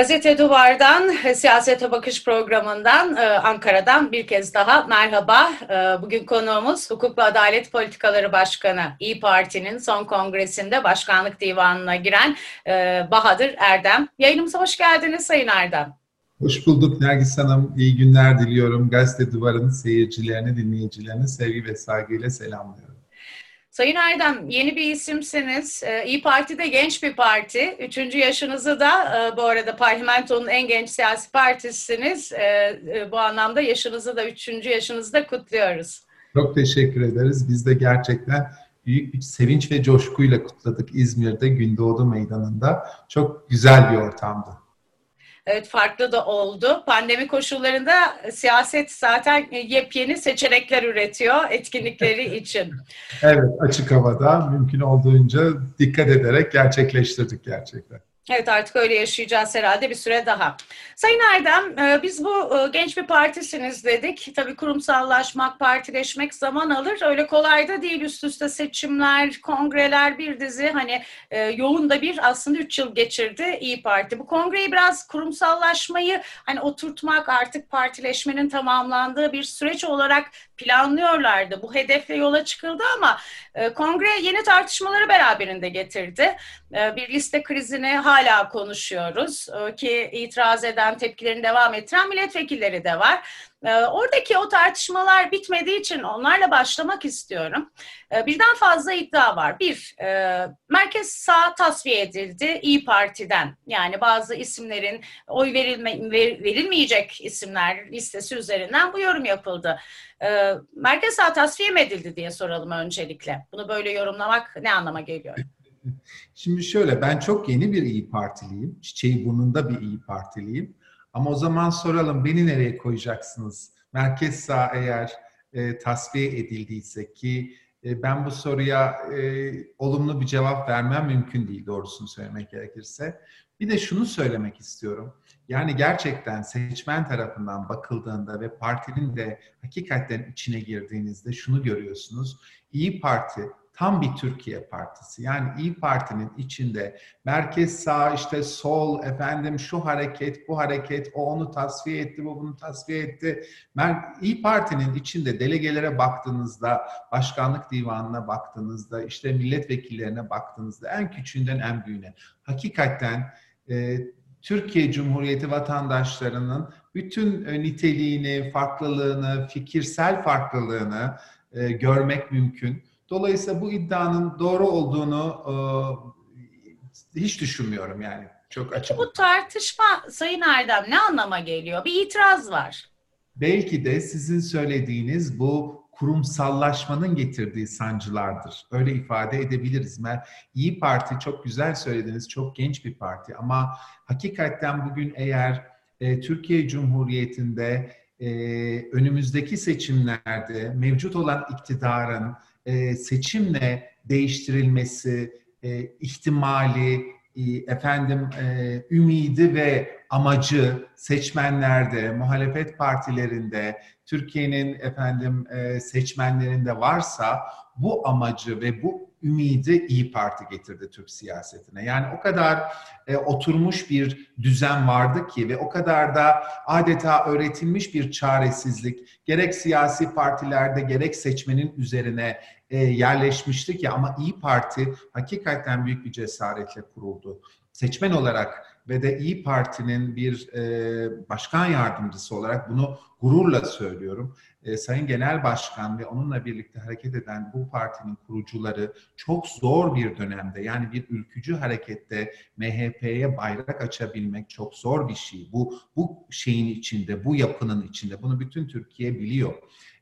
Gazete Duvar'dan, Siyasete Bakış programından, e, Ankara'dan bir kez daha merhaba. E, bugün konuğumuz Hukuk ve Adalet Politikaları Başkanı, İyi Parti'nin son kongresinde başkanlık divanına giren e, Bahadır Erdem. Yayınımıza hoş geldiniz Sayın Erdem. Hoş bulduk Nergis Hanım. İyi günler diliyorum. Gazete Duvar'ın seyircilerini, dinleyicilerini sevgi ve saygıyla selamlıyorum. Sayın Erdem yeni bir isimsiniz. Ee, İyi Parti de genç bir parti. Üçüncü yaşınızı da e, bu arada parlamentonun en genç siyasi partisiniz. Ee, e, bu anlamda yaşınızı da üçüncü yaşınızı da kutluyoruz. Çok teşekkür ederiz. Biz de gerçekten büyük bir sevinç ve coşkuyla kutladık İzmir'de Gündoğdu Meydanı'nda. Çok güzel bir ortamdı. Evet farklı da oldu. Pandemi koşullarında siyaset zaten yepyeni seçenekler üretiyor etkinlikleri için. evet açık havada mümkün olduğunca dikkat ederek gerçekleştirdik gerçekten. Evet artık öyle yaşayacağız herhalde bir süre daha. Sayın Erdem e, biz bu e, genç bir partisiniz dedik. Tabii kurumsallaşmak, partileşmek zaman alır. Öyle kolay da değil üst üste seçimler, kongreler bir dizi hani e, yoğun da bir aslında üç yıl geçirdi İyi Parti. Bu kongreyi biraz kurumsallaşmayı hani oturtmak artık partileşmenin tamamlandığı bir süreç olarak planlıyorlardı. Bu hedefle yola çıkıldı ama kongre yeni tartışmaları beraberinde getirdi. Bir liste krizini hala konuşuyoruz ee, ki itiraz eden, tepkilerini devam ettiren milletvekilleri de var. Ee, oradaki o tartışmalar bitmediği için onlarla başlamak istiyorum. Ee, birden fazla iddia var. Bir, e, merkez sağ tasfiye edildi İyi Parti'den. Yani bazı isimlerin oy verilme, verilmeyecek isimler listesi üzerinden bu yorum yapıldı. Merkez sağ tasfiye mi edildi diye soralım öncelikle. Bunu böyle yorumlamak ne anlama geliyor? Şimdi şöyle ben çok yeni bir İyi Partiliyim. Çiçeği burnunda bir İyi Partiliyim. Ama o zaman soralım beni nereye koyacaksınız? Merkez sağ eğer e, tasfiye edildiyse ki e, ben bu soruya e, olumlu bir cevap vermem mümkün değil doğrusunu söylemek gerekirse. Bir de şunu söylemek istiyorum. Yani gerçekten seçmen tarafından bakıldığında ve partinin de hakikaten içine girdiğinizde şunu görüyorsunuz. İyi Parti tam bir Türkiye partisi. Yani İyi Parti'nin içinde merkez sağ işte sol efendim şu hareket bu hareket o onu tasfiye etti bu bunu tasfiye etti. İyi Parti'nin içinde delegelere baktığınızda başkanlık divanına baktığınızda işte milletvekillerine baktığınızda en küçüğünden en büyüğüne hakikaten e, Türkiye Cumhuriyeti vatandaşlarının bütün e, niteliğini, farklılığını, fikirsel farklılığını e, görmek mümkün. Dolayısıyla bu iddianın doğru olduğunu e, hiç düşünmüyorum yani. Çok açık. Bu tartışma Sayın Erdem ne anlama geliyor? Bir itiraz var. Belki de sizin söylediğiniz bu kurumsallaşmanın getirdiği sancılardır. Öyle ifade edebiliriz. İyi Parti çok güzel söylediniz, çok genç bir parti ama hakikaten bugün eğer e, Türkiye Cumhuriyeti'nde e, önümüzdeki seçimlerde mevcut olan iktidarın e, seçimle değiştirilmesi e, ihtimali, e, efendim ümidi ve amacı seçmenlerde, muhalefet partilerinde, Türkiye'nin efendim seçmenlerinde varsa bu amacı ve bu ümidi İyi Parti getirdi Türk siyasetine. Yani o kadar e, oturmuş bir düzen vardı ki ve o kadar da adeta öğretilmiş bir çaresizlik gerek siyasi partilerde gerek seçmenin üzerine e, yerleşmişti ki ama İyi Parti hakikaten büyük bir cesaretle kuruldu. Seçmen olarak ve de İyi Parti'nin bir e, başkan yardımcısı olarak bunu gururla söylüyorum. E, Sayın Genel Başkan ve onunla birlikte hareket eden bu partinin kurucuları çok zor bir dönemde yani bir ülkücü harekette MHP'ye bayrak açabilmek çok zor bir şey. Bu bu şeyin içinde, bu yapının içinde. Bunu bütün Türkiye biliyor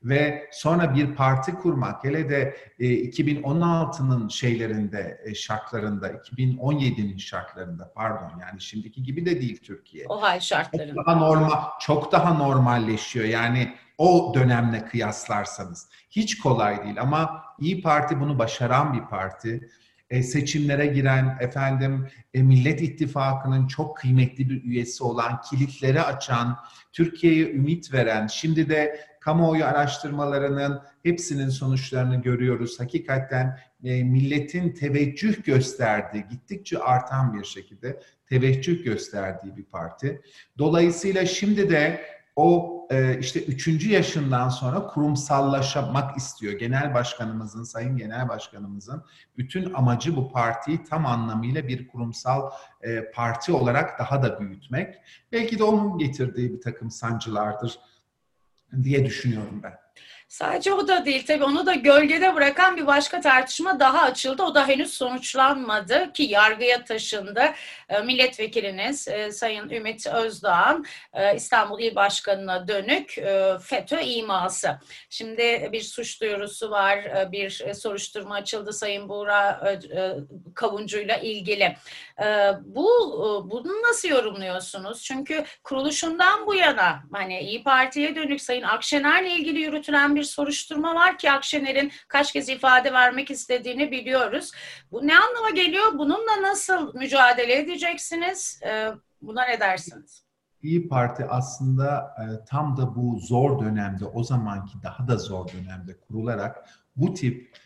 ve sonra bir parti kurmak hele de e, 2016'nın şeylerinde e, şartlarında 2017'nin şartlarında pardon yani şimdiki gibi de değil Türkiye. O hal şartlarında. Çok daha normal çok daha normalleşiyor. Yani o dönemle kıyaslarsanız hiç kolay değil ama İyi Parti bunu başaran bir parti e, seçimlere giren efendim e, Millet İttifakı'nın çok kıymetli bir üyesi olan, kilitleri açan, Türkiye'ye ümit veren, şimdi de kamuoyu araştırmalarının hepsinin sonuçlarını görüyoruz. Hakikaten e, milletin teveccüh gösterdiği, gittikçe artan bir şekilde teveccüh gösterdiği bir parti. Dolayısıyla şimdi de o e, işte üçüncü yaşından sonra kurumsallaşmak istiyor. Genel başkanımızın, sayın genel başkanımızın bütün amacı bu partiyi tam anlamıyla bir kurumsal e, parti olarak daha da büyütmek. Belki de onun getirdiği bir takım sancılardır diye düşünüyorum ben. Sadece o da değil tabii onu da gölgede bırakan bir başka tartışma daha açıldı. O da henüz sonuçlanmadı ki yargıya taşındı. E, milletvekiliniz e, Sayın Ümit Özdağ'ın e, İstanbul İl Başkanı'na dönük FETÖ iması. Şimdi bir suç duyurusu var, bir soruşturma açıldı Sayın Buğra Kavuncu'yla ilgili. Bu bunu nasıl yorumluyorsunuz? Çünkü kuruluşundan bu yana hani İyi Parti'ye dönük Sayın Akşener'le ilgili yürütülen bir soruşturma var ki Akşener'in kaç kez ifade vermek istediğini biliyoruz. Bu ne anlama geliyor? Bununla nasıl mücadele edeceksiniz? Buna ne dersiniz? İyi Parti aslında tam da bu zor dönemde, o zamanki daha da zor dönemde kurularak bu tip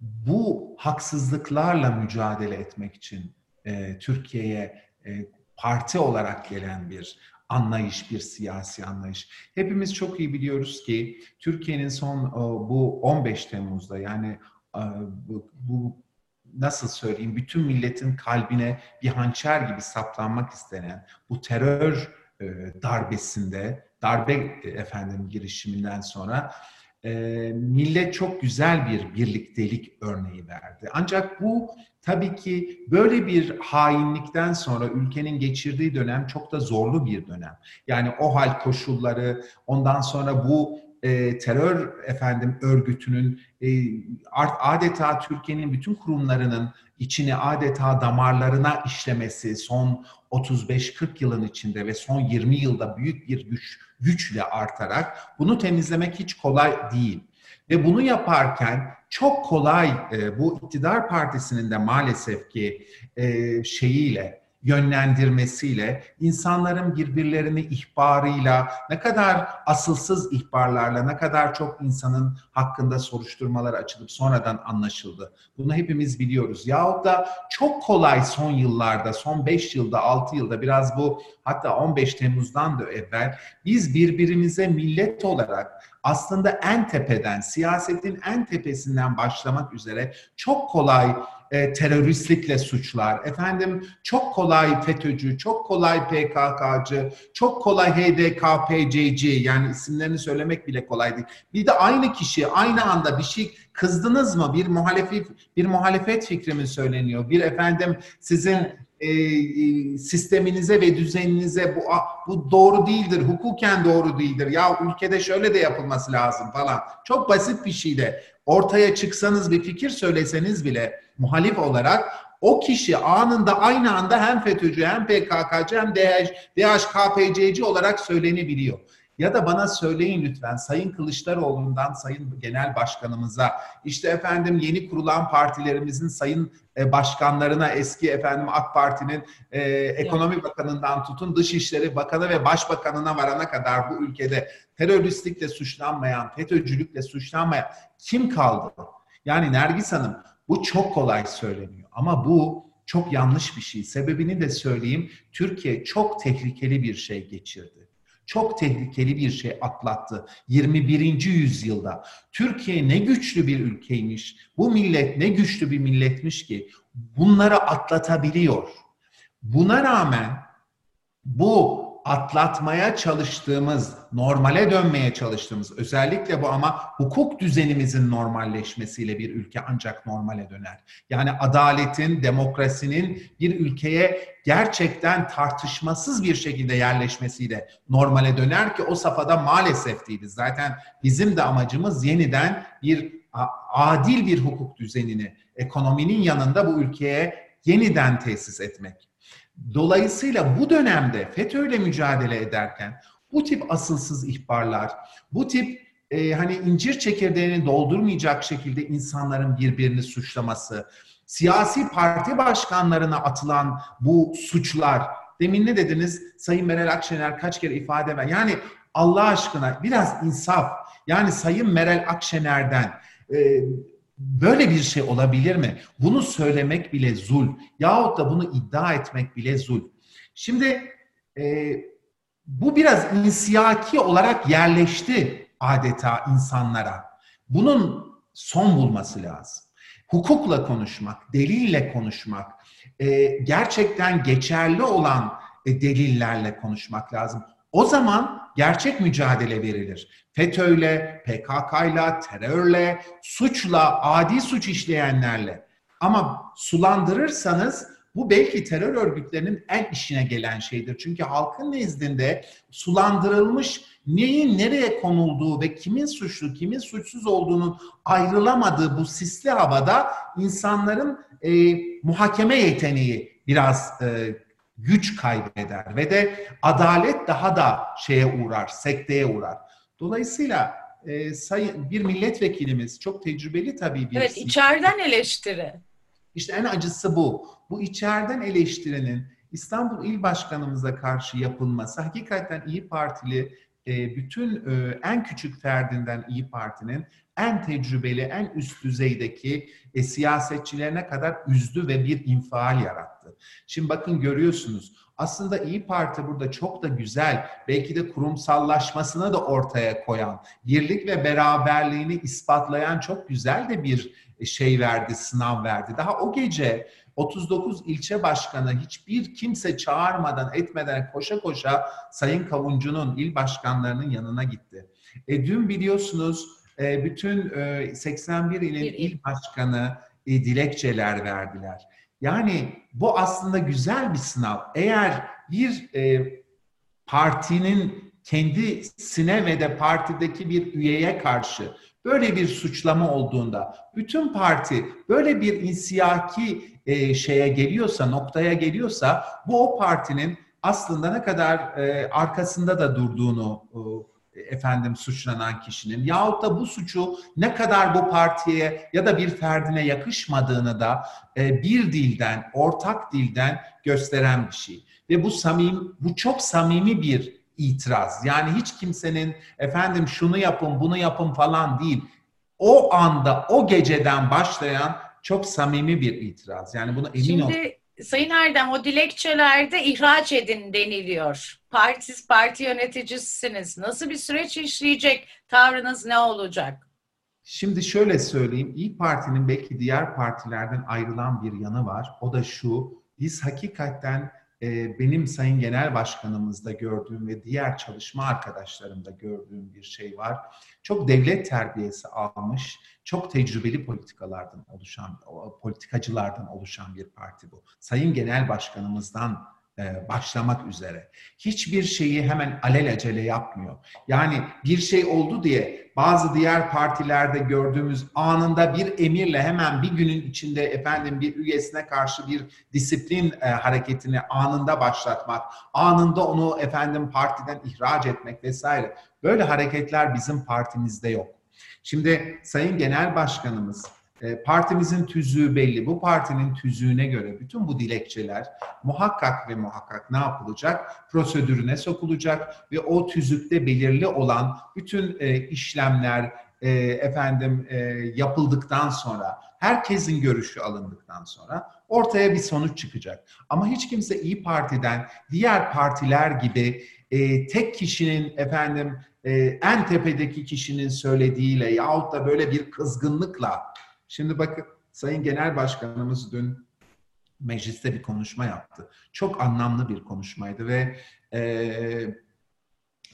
bu haksızlıklarla mücadele etmek için e, Türkiye'ye e, parti olarak gelen bir anlayış, bir siyasi anlayış. Hepimiz çok iyi biliyoruz ki Türkiye'nin son bu 15 Temmuz'da yani bu, bu nasıl söyleyeyim bütün milletin kalbine bir hançer gibi saplanmak istenen bu terör e, darbesinde, darbe efendim girişiminden sonra e, millet çok güzel bir birliktelik örneği verdi. Ancak bu tabii ki böyle bir hainlikten sonra ülkenin geçirdiği dönem çok da zorlu bir dönem. Yani o hal koşulları, ondan sonra bu e, terör efendim örgütünün e, adeta Türkiye'nin bütün kurumlarının içine adeta damarlarına işlemesi son 35-40 yılın içinde ve son 20 yılda büyük bir güç güçle artarak bunu temizlemek hiç kolay değil. Ve bunu yaparken çok kolay e, bu iktidar partisinin de maalesef ki e, şeyiyle yönlendirmesiyle, insanların birbirlerini ihbarıyla, ne kadar asılsız ihbarlarla, ne kadar çok insanın hakkında soruşturmalar açılıp sonradan anlaşıldı. Bunu hepimiz biliyoruz. Yahut da çok kolay son yıllarda, son 5 yılda, 6 yılda biraz bu hatta 15 Temmuz'dan da evvel biz birbirimize millet olarak aslında en tepeden, siyasetin en tepesinden başlamak üzere çok kolay e, teröristlikle suçlar. Efendim çok kolay FETÖ'cü, çok kolay PKK'cı, çok kolay HDKPCC yani isimlerini söylemek bile kolay değil. Bir de aynı kişi aynı anda bir şey kızdınız mı? Bir muhalefet bir muhalefet fikri mi söyleniyor? Bir efendim sizin e, e, sisteminize ve düzeninize bu bu doğru değildir, hukuken doğru değildir. Ya ülkede şöyle de yapılması lazım falan. Çok basit bir şeyle ortaya çıksanız bir fikir söyleseniz bile muhalif olarak o kişi anında aynı anda hem FETÖ'cü hem PKK'cı hem DH, DHKPC'ci olarak söylenebiliyor. Ya da bana söyleyin lütfen Sayın Kılıçdaroğlu'ndan Sayın Genel Başkanımıza işte efendim yeni kurulan partilerimizin sayın e, başkanlarına eski efendim AK Parti'nin e, ekonomi bakanından tutun Dışişleri Bakanı ve Başbakanına varana kadar bu ülkede teröristlikle suçlanmayan, FETÖ'cülükle suçlanmayan kim kaldı? Yani Nergis Hanım bu çok kolay söyleniyor ama bu çok yanlış bir şey. Sebebini de söyleyeyim. Türkiye çok tehlikeli bir şey geçirdi. Çok tehlikeli bir şey atlattı 21. yüzyılda. Türkiye ne güçlü bir ülkeymiş. Bu millet ne güçlü bir milletmiş ki bunları atlatabiliyor. Buna rağmen bu atlatmaya çalıştığımız, normale dönmeye çalıştığımız, özellikle bu ama hukuk düzenimizin normalleşmesiyle bir ülke ancak normale döner. Yani adaletin, demokrasinin bir ülkeye gerçekten tartışmasız bir şekilde yerleşmesiyle normale döner ki o safhada maalesef değiliz. Zaten bizim de amacımız yeniden bir adil bir hukuk düzenini, ekonominin yanında bu ülkeye yeniden tesis etmek. Dolayısıyla bu dönemde FETÖ ile mücadele ederken bu tip asılsız ihbarlar, bu tip e, hani incir çekirdeğini doldurmayacak şekilde insanların birbirini suçlaması, siyasi parti başkanlarına atılan bu suçlar, demin ne dediniz? Sayın Meral Akşener kaç kere ifade ver. Yani Allah aşkına biraz insaf. Yani Sayın Meral Akşener'den e, böyle bir şey olabilir mi? Bunu söylemek bile zul. Yahut da bunu iddia etmek bile zul. Şimdi e, bu biraz insiyaki olarak yerleşti adeta insanlara. Bunun son bulması lazım. Hukukla konuşmak, delille konuşmak, e, gerçekten geçerli olan e, delillerle konuşmak lazım. O zaman gerçek mücadele verilir. FETÖ'yle, PKK'yla, terörle, suçla, adi suç işleyenlerle. Ama sulandırırsanız bu belki terör örgütlerinin en işine gelen şeydir. Çünkü halkın nezdinde sulandırılmış neyin nereye konulduğu ve kimin suçlu, kimin suçsuz olduğunun ayrılamadığı bu sisli havada insanların e, muhakeme yeteneği biraz e, güç kaybeder ve de adalet daha da şeye uğrar, sekteye uğrar. Dolayısıyla e, sayın bir milletvekilimiz çok tecrübeli tabii bir. Evet, içeriden eleştiri. İşte en acısı bu. Bu içeriden eleştirinin İstanbul İl Başkanımıza karşı yapılması hakikaten İyi Partili e, bütün e, en küçük ferdinden İyi Parti'nin en tecrübeli, en üst düzeydeki e, siyasetçilerine kadar üzdü ve bir infial yarattı. Şimdi bakın görüyorsunuz aslında İyi Parti burada çok da güzel, belki de kurumsallaşmasını da ortaya koyan, birlik ve beraberliğini ispatlayan çok güzel de bir şey verdi, sınav verdi. Daha o gece 39 ilçe başkanı hiçbir kimse çağırmadan etmeden koşa koşa Sayın Kavuncu'nun il başkanlarının yanına gitti. E, dün biliyorsunuz e, bütün e, 81 ilin il. il başkanı e, dilekçeler verdiler. Yani bu aslında güzel bir sınav. Eğer bir e, partinin kendisine ve de partideki bir üyeye karşı böyle bir suçlama olduğunda bütün parti böyle bir insiyaki e, şeye geliyorsa, noktaya geliyorsa bu o partinin aslında ne kadar e, arkasında da durduğunu e, efendim suçlanan kişinin yahut da bu suçu ne kadar bu partiye ya da bir ferdine yakışmadığını da e, bir dilden, ortak dilden gösteren bir şey. Ve bu samim, bu çok samimi bir itiraz. Yani hiç kimsenin efendim şunu yapın, bunu yapın falan değil. O anda, o geceden başlayan çok samimi bir itiraz. Yani buna emin Şimdi, ol. Sayın Erdem o dilekçelerde ihraç edin deniliyor. Partisiz parti yöneticisiniz. Nasıl bir süreç işleyecek? Tavrınız ne olacak? Şimdi şöyle söyleyeyim. İyi Parti'nin belki diğer partilerden ayrılan bir yanı var. O da şu. Biz hakikaten e, benim Sayın Genel Başkanımızda gördüğüm ve diğer çalışma arkadaşlarımda gördüğüm bir şey var. Çok devlet terbiyesi almış, çok tecrübeli politikalardan oluşan, politikacılardan oluşan bir parti bu. Sayın Genel Başkanımızdan başlamak üzere. Hiçbir şeyi hemen alelacele yapmıyor. Yani bir şey oldu diye bazı diğer partilerde gördüğümüz anında bir emirle hemen bir günün içinde efendim bir üyesine karşı bir disiplin e, hareketini anında başlatmak, anında onu efendim partiden ihraç etmek vesaire. Böyle hareketler bizim partimizde yok. Şimdi Sayın Genel Başkanımız e, partimizin tüzüğü belli. Bu partinin tüzüğüne göre bütün bu dilekçeler muhakkak ve muhakkak ne yapılacak? Prosedürüne sokulacak ve o tüzükte belirli olan bütün e, işlemler e, efendim yapıldıktan sonra, herkesin görüşü alındıktan sonra ortaya bir sonuç çıkacak. Ama hiç kimse İyi Parti'den diğer partiler gibi tek kişinin efendim en tepedeki kişinin söylediğiyle yahut da böyle bir kızgınlıkla Şimdi bakın Sayın Genel Başkanımız dün mecliste bir konuşma yaptı. Çok anlamlı bir konuşmaydı ve e,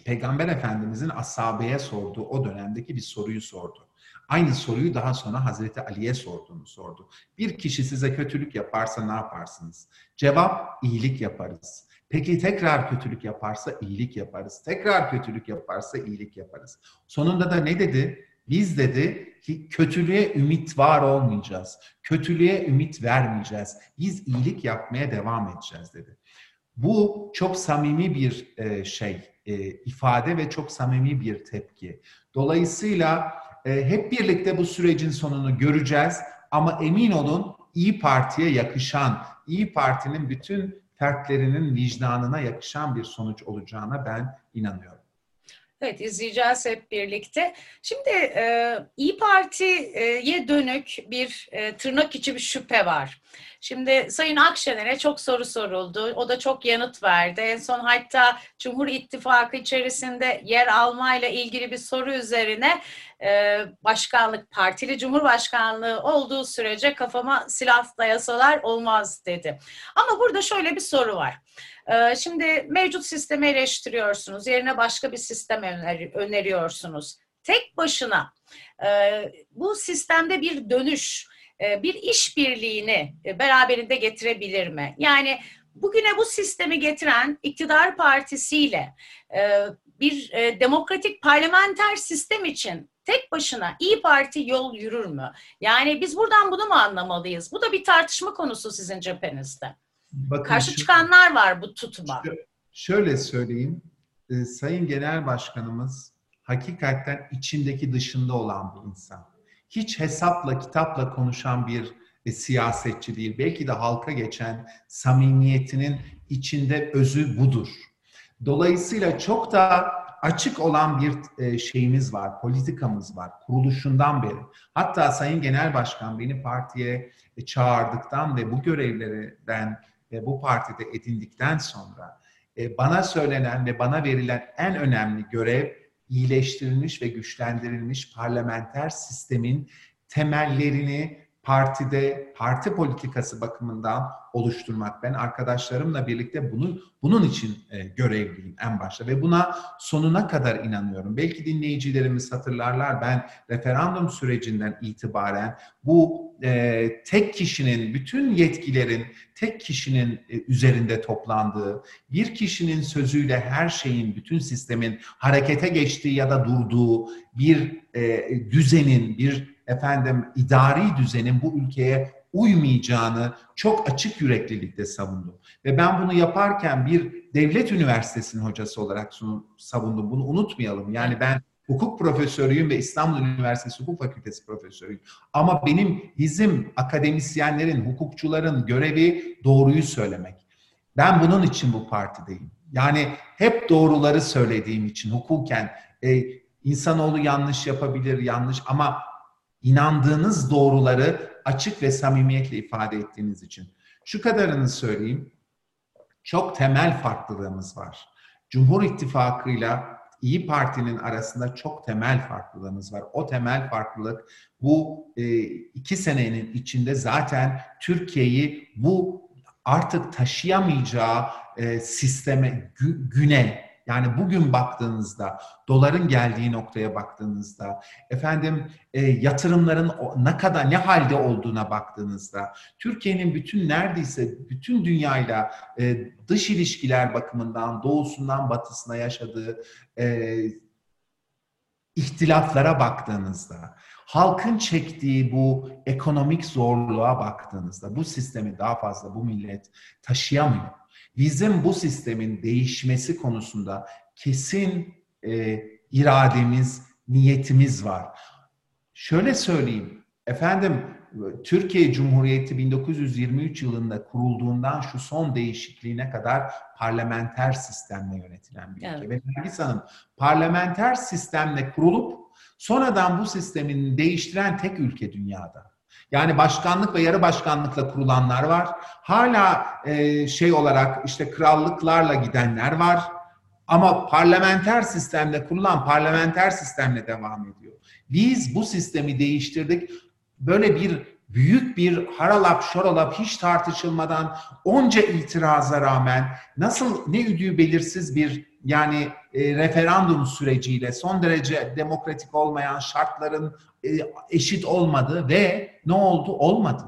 Peygamber Efendimizin ashabeye sorduğu o dönemdeki bir soruyu sordu. Aynı soruyu daha sonra Hazreti Ali'ye sorduğunu sordu. Bir kişi size kötülük yaparsa ne yaparsınız? Cevap iyilik yaparız. Peki tekrar kötülük yaparsa iyilik yaparız. Tekrar kötülük yaparsa iyilik yaparız. Sonunda da ne dedi? Biz dedi ki kötülüğe ümit var olmayacağız. Kötülüğe ümit vermeyeceğiz. Biz iyilik yapmaya devam edeceğiz dedi. Bu çok samimi bir e, şey, e, ifade ve çok samimi bir tepki. Dolayısıyla e, hep birlikte bu sürecin sonunu göreceğiz ama emin olun İyi Parti'ye yakışan, İyi Parti'nin bütün fertlerinin vicdanına yakışan bir sonuç olacağına ben inanıyorum. Evet izleyeceğiz hep birlikte. Şimdi e, İyi Parti'ye dönük bir e, tırnak içi bir şüphe var. Şimdi Sayın Akşener'e çok soru soruldu. O da çok yanıt verdi. En son hatta Cumhur İttifakı içerisinde yer almayla ilgili bir soru üzerine e, başkanlık, partili cumhurbaşkanlığı olduğu sürece kafama silah dayasalar olmaz dedi. Ama burada şöyle bir soru var. E, şimdi mevcut sistemi eleştiriyorsunuz. Yerine başka bir sistem öneriyorsunuz. Tek başına e, bu sistemde bir dönüş e, bir işbirliğini e, beraberinde getirebilir mi? Yani bugüne bu sistemi getiren iktidar partisiyle bir demokratik parlamenter sistem için tek başına İyi Parti yol yürür mü? Yani biz buradan bunu mu anlamalıyız? Bu da bir tartışma konusu sizin cephenizde. Bakın, Karşı şu, çıkanlar var bu tutuma. Şöyle söyleyeyim. Sayın Genel Başkanımız hakikaten içindeki dışında olan bir insan hiç hesapla kitapla konuşan bir e, siyasetçi değil. Belki de halka geçen samimiyetinin içinde özü budur. Dolayısıyla çok da açık olan bir e, şeyimiz var, politikamız var kuruluşundan beri. Hatta Sayın Genel Başkan beni partiye e, çağırdıktan ve bu görevleri ben e, bu partide edindikten sonra bana söylenen ve bana verilen en önemli görev iyileştirilmiş ve güçlendirilmiş parlamenter sistemin temellerini partide, parti politikası bakımından oluşturmak. Ben arkadaşlarımla birlikte bunu bunun için e, görevliyim en başta ve buna sonuna kadar inanıyorum. Belki dinleyicilerimiz hatırlarlar ben referandum sürecinden itibaren bu e, tek kişinin, bütün yetkilerin tek kişinin e, üzerinde toplandığı, bir kişinin sözüyle her şeyin, bütün sistemin harekete geçtiği ya da durduğu bir e, düzenin, bir efendim idari düzenin bu ülkeye uymayacağını çok açık yüreklilikte savundum. Ve ben bunu yaparken bir devlet üniversitesinin hocası olarak savundum. Bunu unutmayalım. Yani ben hukuk profesörüyüm ve İstanbul Üniversitesi Hukuk Fakültesi profesörüyüm. Ama benim bizim akademisyenlerin, hukukçuların görevi doğruyu söylemek. Ben bunun için bu partideyim. Yani hep doğruları söylediğim için hukuken e, insanoğlu yanlış yapabilir, yanlış ama inandığınız doğruları açık ve samimiyetle ifade ettiğiniz için. Şu kadarını söyleyeyim. Çok temel farklılığımız var. Cumhur İttifakı'yla İyi Parti'nin arasında çok temel farklılığımız var. O temel farklılık bu e, iki senenin içinde zaten Türkiye'yi bu artık taşıyamayacağı e, sisteme, gü, güne yani bugün baktığınızda, doların geldiği noktaya baktığınızda, efendim e, yatırımların ne kadar ne halde olduğuna baktığınızda, Türkiye'nin bütün neredeyse bütün dünyayla e, dış ilişkiler bakımından doğusundan batısına yaşadığı e, ihtilaflara baktığınızda, halkın çektiği bu ekonomik zorluğa baktığınızda bu sistemi daha fazla bu millet taşıyamıyor. Bizim bu sistemin değişmesi konusunda kesin e, irademiz, niyetimiz var. Şöyle söyleyeyim, efendim Türkiye Cumhuriyeti 1923 yılında kurulduğundan şu son değişikliğine kadar parlamenter sistemle yönetilen bir ülke. Evet. Ve Nergis Hanım parlamenter sistemle kurulup sonradan bu sistemin değiştiren tek ülke dünyada. Yani başkanlık ve yarı başkanlıkla kurulanlar var. Hala e, şey olarak işte krallıklarla gidenler var. Ama parlamenter sistemle kurulan parlamenter sistemle devam ediyor. Biz bu sistemi değiştirdik. Böyle bir büyük bir haralap şoralap hiç tartışılmadan onca itiraza rağmen nasıl ne üdüğü belirsiz bir yani e, referandum süreciyle son derece demokratik olmayan şartların e, eşit olmadı ve ne oldu? Olmadı.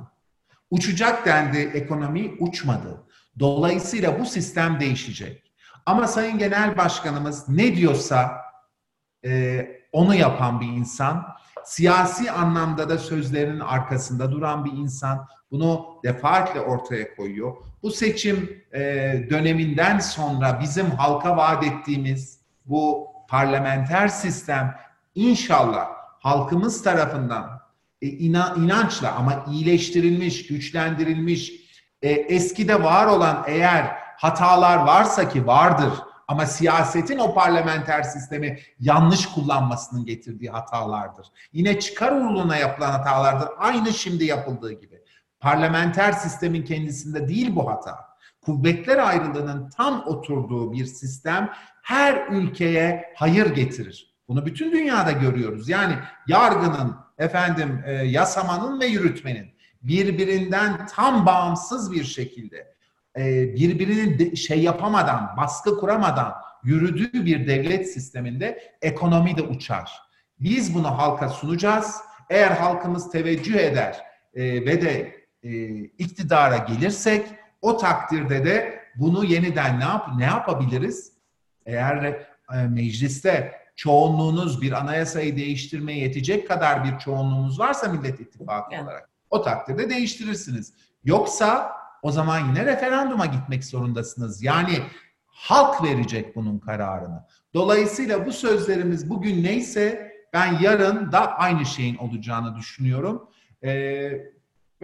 Uçacak dendi ekonomi, uçmadı. Dolayısıyla bu sistem değişecek. Ama Sayın Genel Başkanımız ne diyorsa e, onu yapan bir insan. Siyasi anlamda da sözlerinin arkasında duran bir insan. Bunu defaatle ortaya koyuyor. Bu seçim e, döneminden sonra bizim halka vaat ettiğimiz bu parlamenter sistem inşallah halkımız tarafından e, inançla ama iyileştirilmiş, güçlendirilmiş, e, eskide var olan eğer hatalar varsa ki vardır Ama siyasetin o parlamenter sistemi yanlış kullanmasının getirdiği hatalardır. Yine çıkar uğruna yapılan hatalardır. Aynı şimdi yapıldığı gibi. Parlamenter sistemin kendisinde değil bu hata. Kuvvetler ayrılığının tam oturduğu bir sistem her ülkeye hayır getirir. Bunu bütün dünyada görüyoruz. Yani yargının, efendim e, yasamanın ve yürütmenin birbirinden tam bağımsız bir şekilde e, birbirini şey yapamadan, baskı kuramadan yürüdüğü bir devlet sisteminde ekonomi de uçar. Biz bunu halka sunacağız. Eğer halkımız teveccüh eder e, ve de e, iktidara gelirsek o takdirde de bunu yeniden ne yap ne yapabiliriz? Eğer e, mecliste çoğunluğunuz bir anayasayı değiştirmeye yetecek kadar bir çoğunluğunuz varsa Millet İttifakı Evet. olarak o takdirde değiştirirsiniz. Yoksa o zaman yine referanduma gitmek zorundasınız. Yani halk verecek bunun kararını. Dolayısıyla bu sözlerimiz bugün neyse ben yarın da aynı şeyin olacağını düşünüyorum. Ee,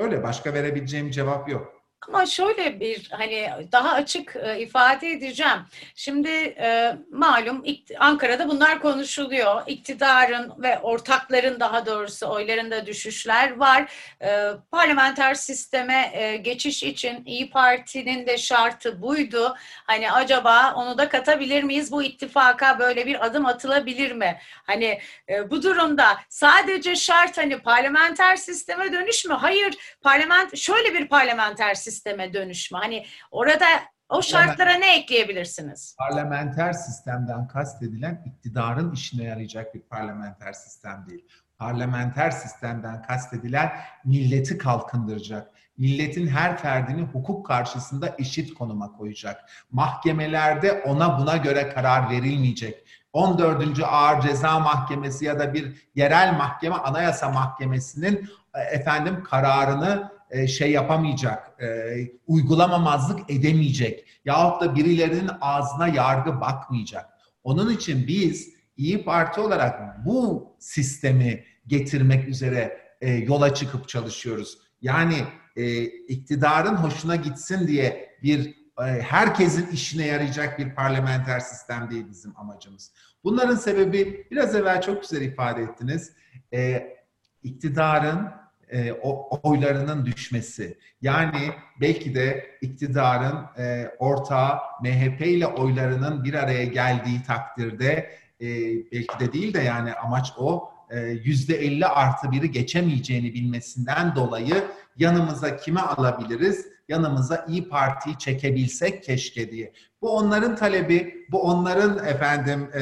böyle başka verebileceğim cevap yok. Ama şöyle bir hani daha açık e, ifade edeceğim. Şimdi e, malum Ankara'da bunlar konuşuluyor. İktidarın ve ortakların daha doğrusu oylarında düşüşler var. E, parlamenter sisteme e, geçiş için İyi Parti'nin de şartı buydu. Hani acaba onu da katabilir miyiz? Bu ittifaka böyle bir adım atılabilir mi? Hani e, bu durumda sadece şart hani parlamenter sisteme dönüş mü? Hayır, parlament şöyle bir parlamenter sisteme dönüşme. Hani orada o şartlara ne ekleyebilirsiniz? Parlamenter sistemden kastedilen iktidarın işine yarayacak bir parlamenter sistem değil. Parlamenter sistemden kastedilen milleti kalkındıracak. Milletin her ferdini hukuk karşısında eşit konuma koyacak. Mahkemelerde ona buna göre karar verilmeyecek. 14. Ağır Ceza Mahkemesi ya da bir yerel mahkeme Anayasa Mahkemesi'nin e, efendim kararını e, şey yapamayacak, e, uygulamamazlık edemeyecek yahut da birilerinin ağzına yargı bakmayacak. Onun için biz İyi Parti olarak bu sistemi getirmek üzere e, yola çıkıp çalışıyoruz. Yani iktidarın hoşuna gitsin diye bir herkesin işine yarayacak bir parlamenter sistem değil bizim amacımız. Bunların sebebi biraz evvel çok güzel ifade ettiniz. E, iktidarın e, o, oylarının düşmesi. Yani belki de iktidarın e, ortağı MHP ile oylarının bir araya geldiği takdirde e, belki de değil de yani amaç o e, yüzde 50 artı biri geçemeyeceğini bilmesinden dolayı yanımıza kime alabiliriz? Yanımıza İyi Parti'yi çekebilsek keşke diye. Bu onların talebi, bu onların efendim e,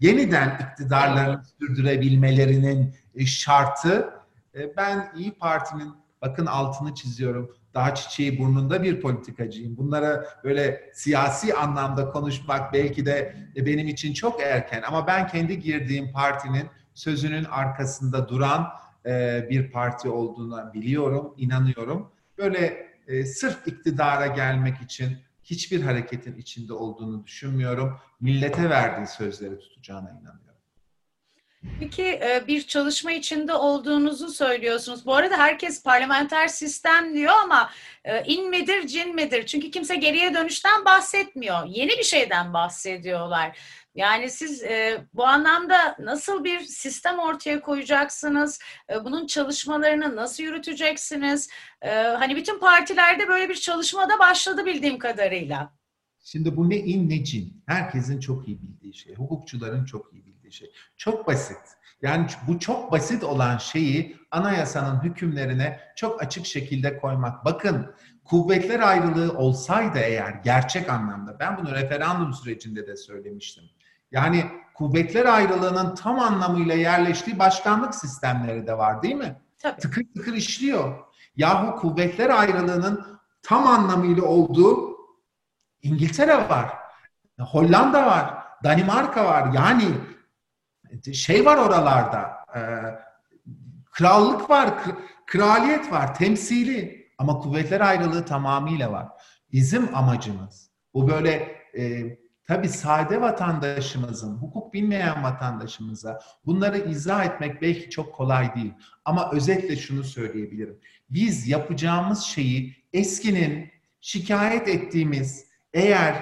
yeniden iktidarlarını sürdürebilmelerinin e, şartı. E, ben İyi Parti'nin bakın altını çiziyorum. Daha çiçeği burnunda bir politikacıyım. Bunlara böyle siyasi anlamda konuşmak belki de e, benim için çok erken ama ben kendi girdiğim partinin sözünün arkasında duran e, bir parti olduğuna biliyorum, inanıyorum. Böyle e, sırf iktidara gelmek için hiçbir hareketin içinde olduğunu düşünmüyorum. Millete verdiği sözleri tutacağına inanıyorum. Peki e, bir çalışma içinde olduğunuzu söylüyorsunuz. Bu arada herkes parlamenter sistem diyor ama e, in midir cin midir? Çünkü kimse geriye dönüşten bahsetmiyor. Yeni bir şeyden bahsediyorlar. Yani siz e, bu anlamda nasıl bir sistem ortaya koyacaksınız? Bunun çalışmalarını nasıl yürüteceksiniz? Hani bütün partilerde böyle bir çalışma da başladı bildiğim kadarıyla. Şimdi bu ne in ne cin. Herkesin çok iyi bildiği şey. Hukukçuların çok iyi bildiği şey. Çok basit. Yani bu çok basit olan şeyi anayasanın hükümlerine çok açık şekilde koymak. Bakın kuvvetler ayrılığı olsaydı eğer gerçek anlamda ben bunu referandum sürecinde de söylemiştim. Yani kuvvetler ayrılığının tam anlamıyla yerleştiği başkanlık sistemleri de var değil mi? Tabii. Tıkır tıkır işliyor. Yahu kuvvetler ayrılığının tam anlamıyla olduğu İngiltere var, Hollanda var, Danimarka var. Yani şey var oralarda, e, krallık var, kr- kraliyet var, temsili. Ama kuvvetler ayrılığı tamamıyla var. Bizim amacımız bu böyle e, tabii sade vatandaşımızın, hukuk bilmeyen vatandaşımıza bunları izah etmek belki çok kolay değil. Ama özetle şunu söyleyebilirim. Biz yapacağımız şeyi eskinin şikayet ettiğimiz eğer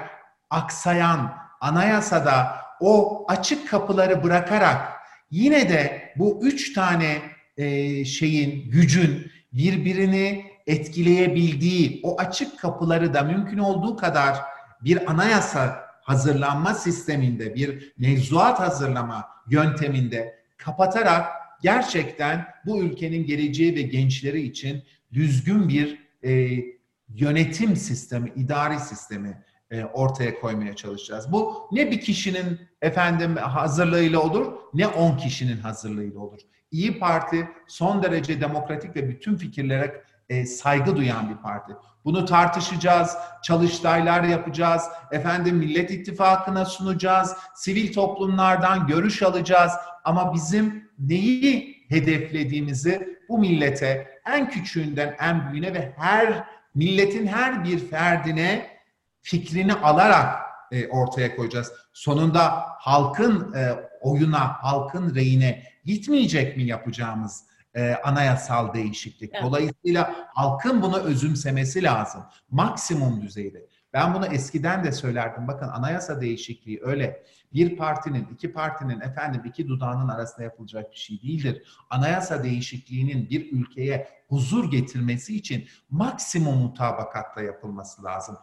aksayan, anayasada o açık kapıları bırakarak yine de bu üç tane e, şeyin, gücün birbirini etkileyebildiği o açık kapıları da mümkün olduğu kadar bir anayasa hazırlanma sisteminde, bir mevzuat hazırlama yönteminde kapatarak gerçekten bu ülkenin geleceği ve gençleri için düzgün bir e, yönetim sistemi, idari sistemi e, ortaya koymaya çalışacağız. Bu ne bir kişinin efendim hazırlığıyla olur, ne on kişinin hazırlığıyla olur. İyi Parti son derece demokratik ve bütün fikirlere e, saygı duyan bir parti. Bunu tartışacağız, çalıştaylar yapacağız, efendim Millet İttifakı'na sunacağız, sivil toplumlardan görüş alacağız ama bizim neyi hedeflediğimizi bu millete en küçüğünden en büyüğüne ve her milletin her bir ferdine fikrini alarak e, ortaya koyacağız. Sonunda halkın e, oyuna, halkın reyine gitmeyecek mi yapacağımız e, anayasal değişiklik? Evet. Dolayısıyla halkın bunu özümsemesi lazım. Maksimum düzeyde. Ben bunu eskiden de söylerdim. Bakın anayasa değişikliği öyle bir partinin, iki partinin efendim iki dudağının arasında yapılacak bir şey değildir. Anayasa değişikliğinin bir ülkeye huzur getirmesi için maksimum mutabakatla yapılması lazım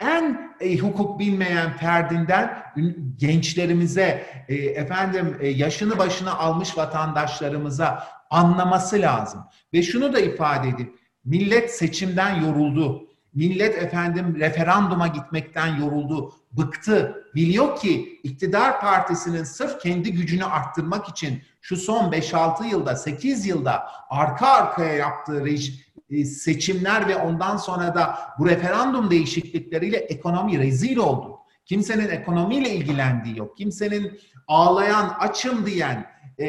en e, hukuk bilmeyen ferdinden gençlerimize, e, efendim e, yaşını başına almış vatandaşlarımıza anlaması lazım. Ve şunu da ifade edip millet seçimden yoruldu. Millet efendim referanduma gitmekten yoruldu, bıktı. Biliyor ki iktidar partisinin sırf kendi gücünü arttırmak için şu son 5-6 yılda, 8 yılda arka arkaya yaptığı e, seçimler ve ondan sonra da bu referandum değişiklikleriyle ekonomi rezil oldu. Kimsenin ekonomiyle ilgilendiği yok. Kimsenin ağlayan, açım diyen e,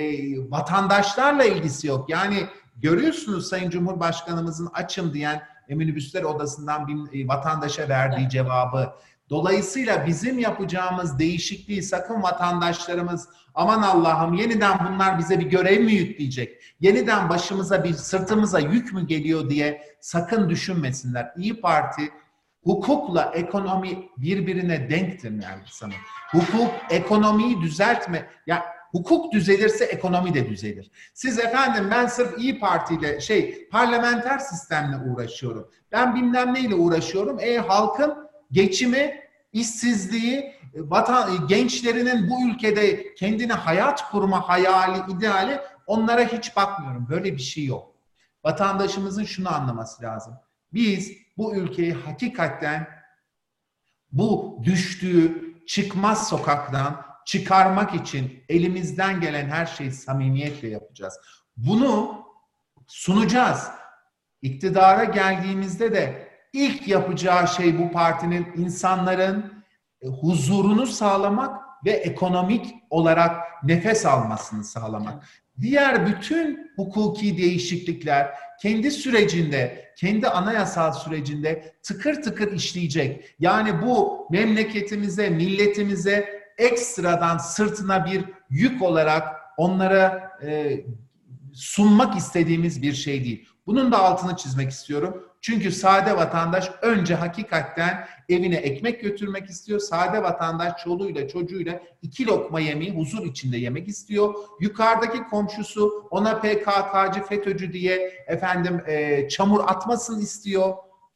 vatandaşlarla ilgisi yok. Yani görüyorsunuz Sayın Cumhurbaşkanımızın açım diyen e, minibüsler odasından bir e, vatandaşa verdiği cevabı. Dolayısıyla bizim yapacağımız değişikliği sakın vatandaşlarımız aman Allah'ım yeniden bunlar bize bir görev mi yükleyecek? Yeniden başımıza bir sırtımıza yük mü geliyor diye sakın düşünmesinler. İyi Parti hukukla ekonomi birbirine denktir Nergis Hanım. Hukuk ekonomiyi düzeltme ya hukuk düzelirse ekonomi de düzelir. Siz efendim ben sırf İyi Parti ile şey parlamenter sistemle uğraşıyorum. Ben bilmem neyle uğraşıyorum. E halkın geçimi, işsizliği, vatan gençlerinin bu ülkede kendine hayat kurma hayali, ideali onlara hiç bakmıyorum. Böyle bir şey yok. Vatandaşımızın şunu anlaması lazım. Biz bu ülkeyi hakikaten bu düştüğü çıkmaz sokaktan çıkarmak için elimizden gelen her şeyi samimiyetle yapacağız. Bunu sunacağız. İktidara geldiğimizde de ilk yapacağı şey bu partinin insanların e, huzurunu sağlamak ve ekonomik olarak nefes almasını sağlamak. Diğer bütün hukuki değişiklikler kendi sürecinde, kendi anayasal sürecinde tıkır tıkır işleyecek. Yani bu memleketimize, milletimize ekstradan sırtına bir yük olarak onlara e, sunmak istediğimiz bir şey değil. Bunun da altını çizmek istiyorum. Çünkü sade vatandaş önce hakikaten evine ekmek götürmek istiyor. Sade vatandaş çoluğuyla çocuğuyla iki lokma yemeği huzur içinde yemek istiyor. Yukarıdaki komşusu ona PKK'cı, FETÖ'cü diye efendim e, çamur atmasın istiyor.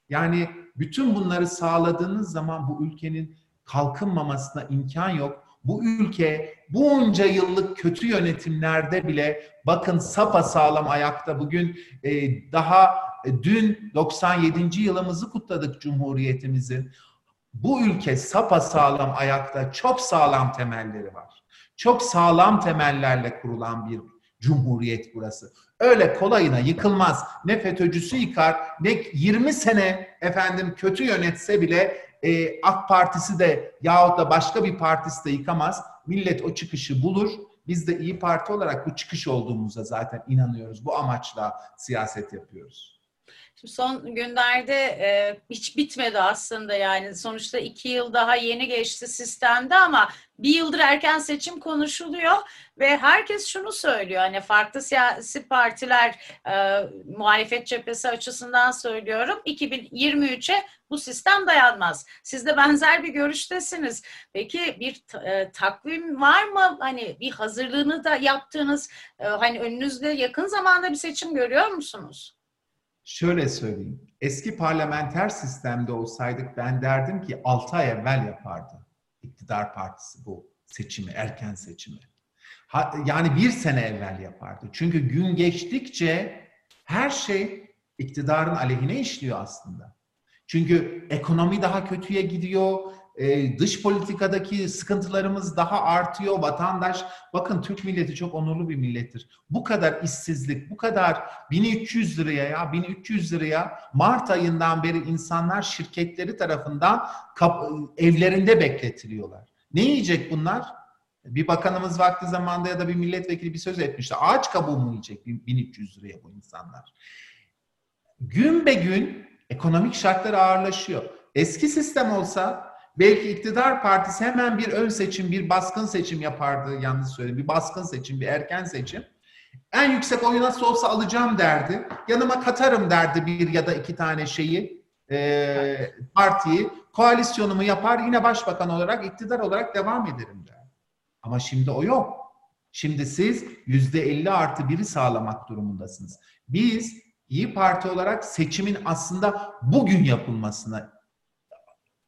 Yani bütün bunları sağladığınız zaman bu ülkenin kalkınmamasına imkan yok. Bu ülke bunca yıllık kötü yönetimlerde bile bakın sapa sağlam ayakta. Bugün e, daha e, dün 97. yılımızı kutladık Cumhuriyetimizin. Bu ülke sapa sağlam ayakta, çok sağlam temelleri var. Çok sağlam temellerle kurulan bir cumhuriyet burası. Öyle kolayına yıkılmaz. Ne FETÖ'cüsü yıkar, ne 20 sene efendim kötü yönetse bile e, AK Partisi de yahut da başka bir partisi de yıkamaz. Millet o çıkışı bulur. Biz de İyi Parti olarak bu çıkış olduğumuza zaten inanıyoruz. Bu amaçla siyaset yapıyoruz. Şimdi son günlerde e, hiç bitmedi aslında yani sonuçta iki yıl daha yeni geçti sistemde ama bir yıldır erken seçim konuşuluyor ve herkes şunu söylüyor hani farklı siyasi partiler e, muhalefet cephesi açısından söylüyorum 2023'e bu sistem dayanmaz. Siz de benzer bir görüştesiniz. Peki bir e, takvim var mı? Hani bir hazırlığını da yaptığınız e, hani önünüzde yakın zamanda bir seçim görüyor musunuz? Şöyle söyleyeyim. Eski parlamenter sistemde olsaydık ben derdim ki 6 ay evvel yapardı iktidar partisi bu seçimi, erken seçimi. Ha, yani bir sene evvel yapardı. Çünkü gün geçtikçe her şey iktidarın aleyhine işliyor aslında. Çünkü ekonomi daha kötüye gidiyor, e, dış politikadaki sıkıntılarımız daha artıyor. Vatandaş, bakın Türk milleti çok onurlu bir millettir. Bu kadar işsizlik, bu kadar 1300 liraya ya 1300 liraya Mart ayından beri insanlar şirketleri tarafından evlerinde bekletiliyorlar. Ne yiyecek bunlar? Bir bakanımız vakti zamanda ya da bir milletvekili bir söz etmişti. Ağaç kabuğu mu yiyecek 1300 liraya bu insanlar? Gün be gün ekonomik şartlar ağırlaşıyor. Eski sistem olsa Belki iktidar partisi hemen bir ön seçim, bir baskın seçim yapardı. Yanlış söyledim. Bir baskın seçim, bir erken seçim. En yüksek oyu nasıl olsa alacağım derdi. Yanıma katarım derdi bir ya da iki tane şeyi, e, partiyi. Koalisyonumu yapar yine başbakan olarak, iktidar olarak devam ederim der. Ama şimdi o yok. Şimdi siz yüzde elli artı biri sağlamak durumundasınız. Biz İyi Parti olarak seçimin aslında bugün yapılmasına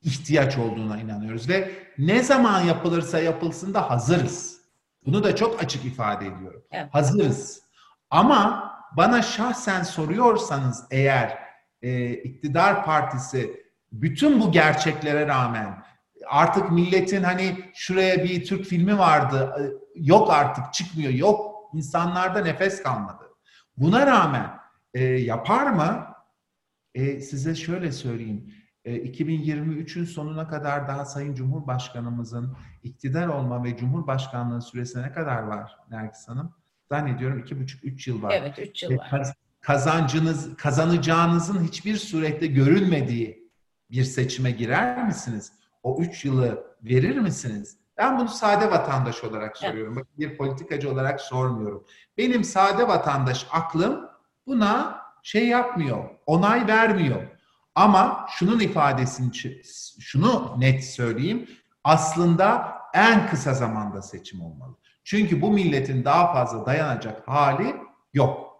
ihtiyaç olduğuna inanıyoruz ve ne zaman yapılırsa yapılsın da hazırız. Bunu da çok açık ifade ediyorum. Evet. Hazırız. Ama bana şahsen soruyorsanız eğer e, iktidar partisi bütün bu gerçeklere rağmen artık milletin hani şuraya bir Türk filmi vardı e, yok artık çıkmıyor yok insanlarda nefes kalmadı. Buna rağmen e, yapar mı? E, size şöyle söyleyeyim 2023'ün e, sonuna kadar daha Sayın Cumhurbaşkanımızın iktidar olma ve Cumhurbaşkanlığı süresine ne kadar var Nergis Hanım? Zannediyorum iki buçuk, üç yıl var. Evet, üç yıl var. Kazancınız, kazanacağınızın hiçbir surette görülmediği bir seçime girer misiniz? O üç yılı verir misiniz? Ben bunu sade vatandaş olarak soruyorum. Evet. Bir politikacı olarak sormuyorum. Benim sade vatandaş aklım buna şey yapmıyor, onay vermiyor. Ama şunun ifadesini, şunu net söyleyeyim. Aslında en kısa zamanda seçim olmalı. Çünkü bu milletin daha fazla dayanacak hali yok.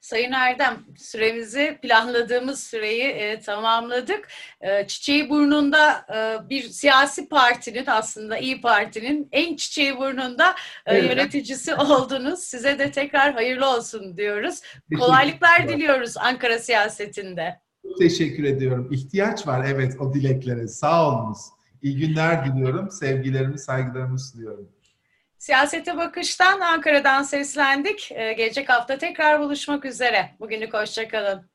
Sayın Erdem, süremizi planladığımız süreyi e, tamamladık. E, çiçeği burnunda e, bir siyasi partinin aslında İyi Parti'nin en çiçeği burnunda e, yöneticisi oldunuz. Size de tekrar hayırlı olsun diyoruz. Kolaylıklar diliyoruz Ankara siyasetinde. Çok teşekkür ediyorum. İhtiyaç var evet o dileklere. Sağ olunuz. İyi günler diliyorum. Sevgilerimi, saygılarımı sunuyorum. Siyasete Bakış'tan Ankara'dan seslendik. Ee, gelecek hafta tekrar buluşmak üzere. Bugünlük hoşçakalın.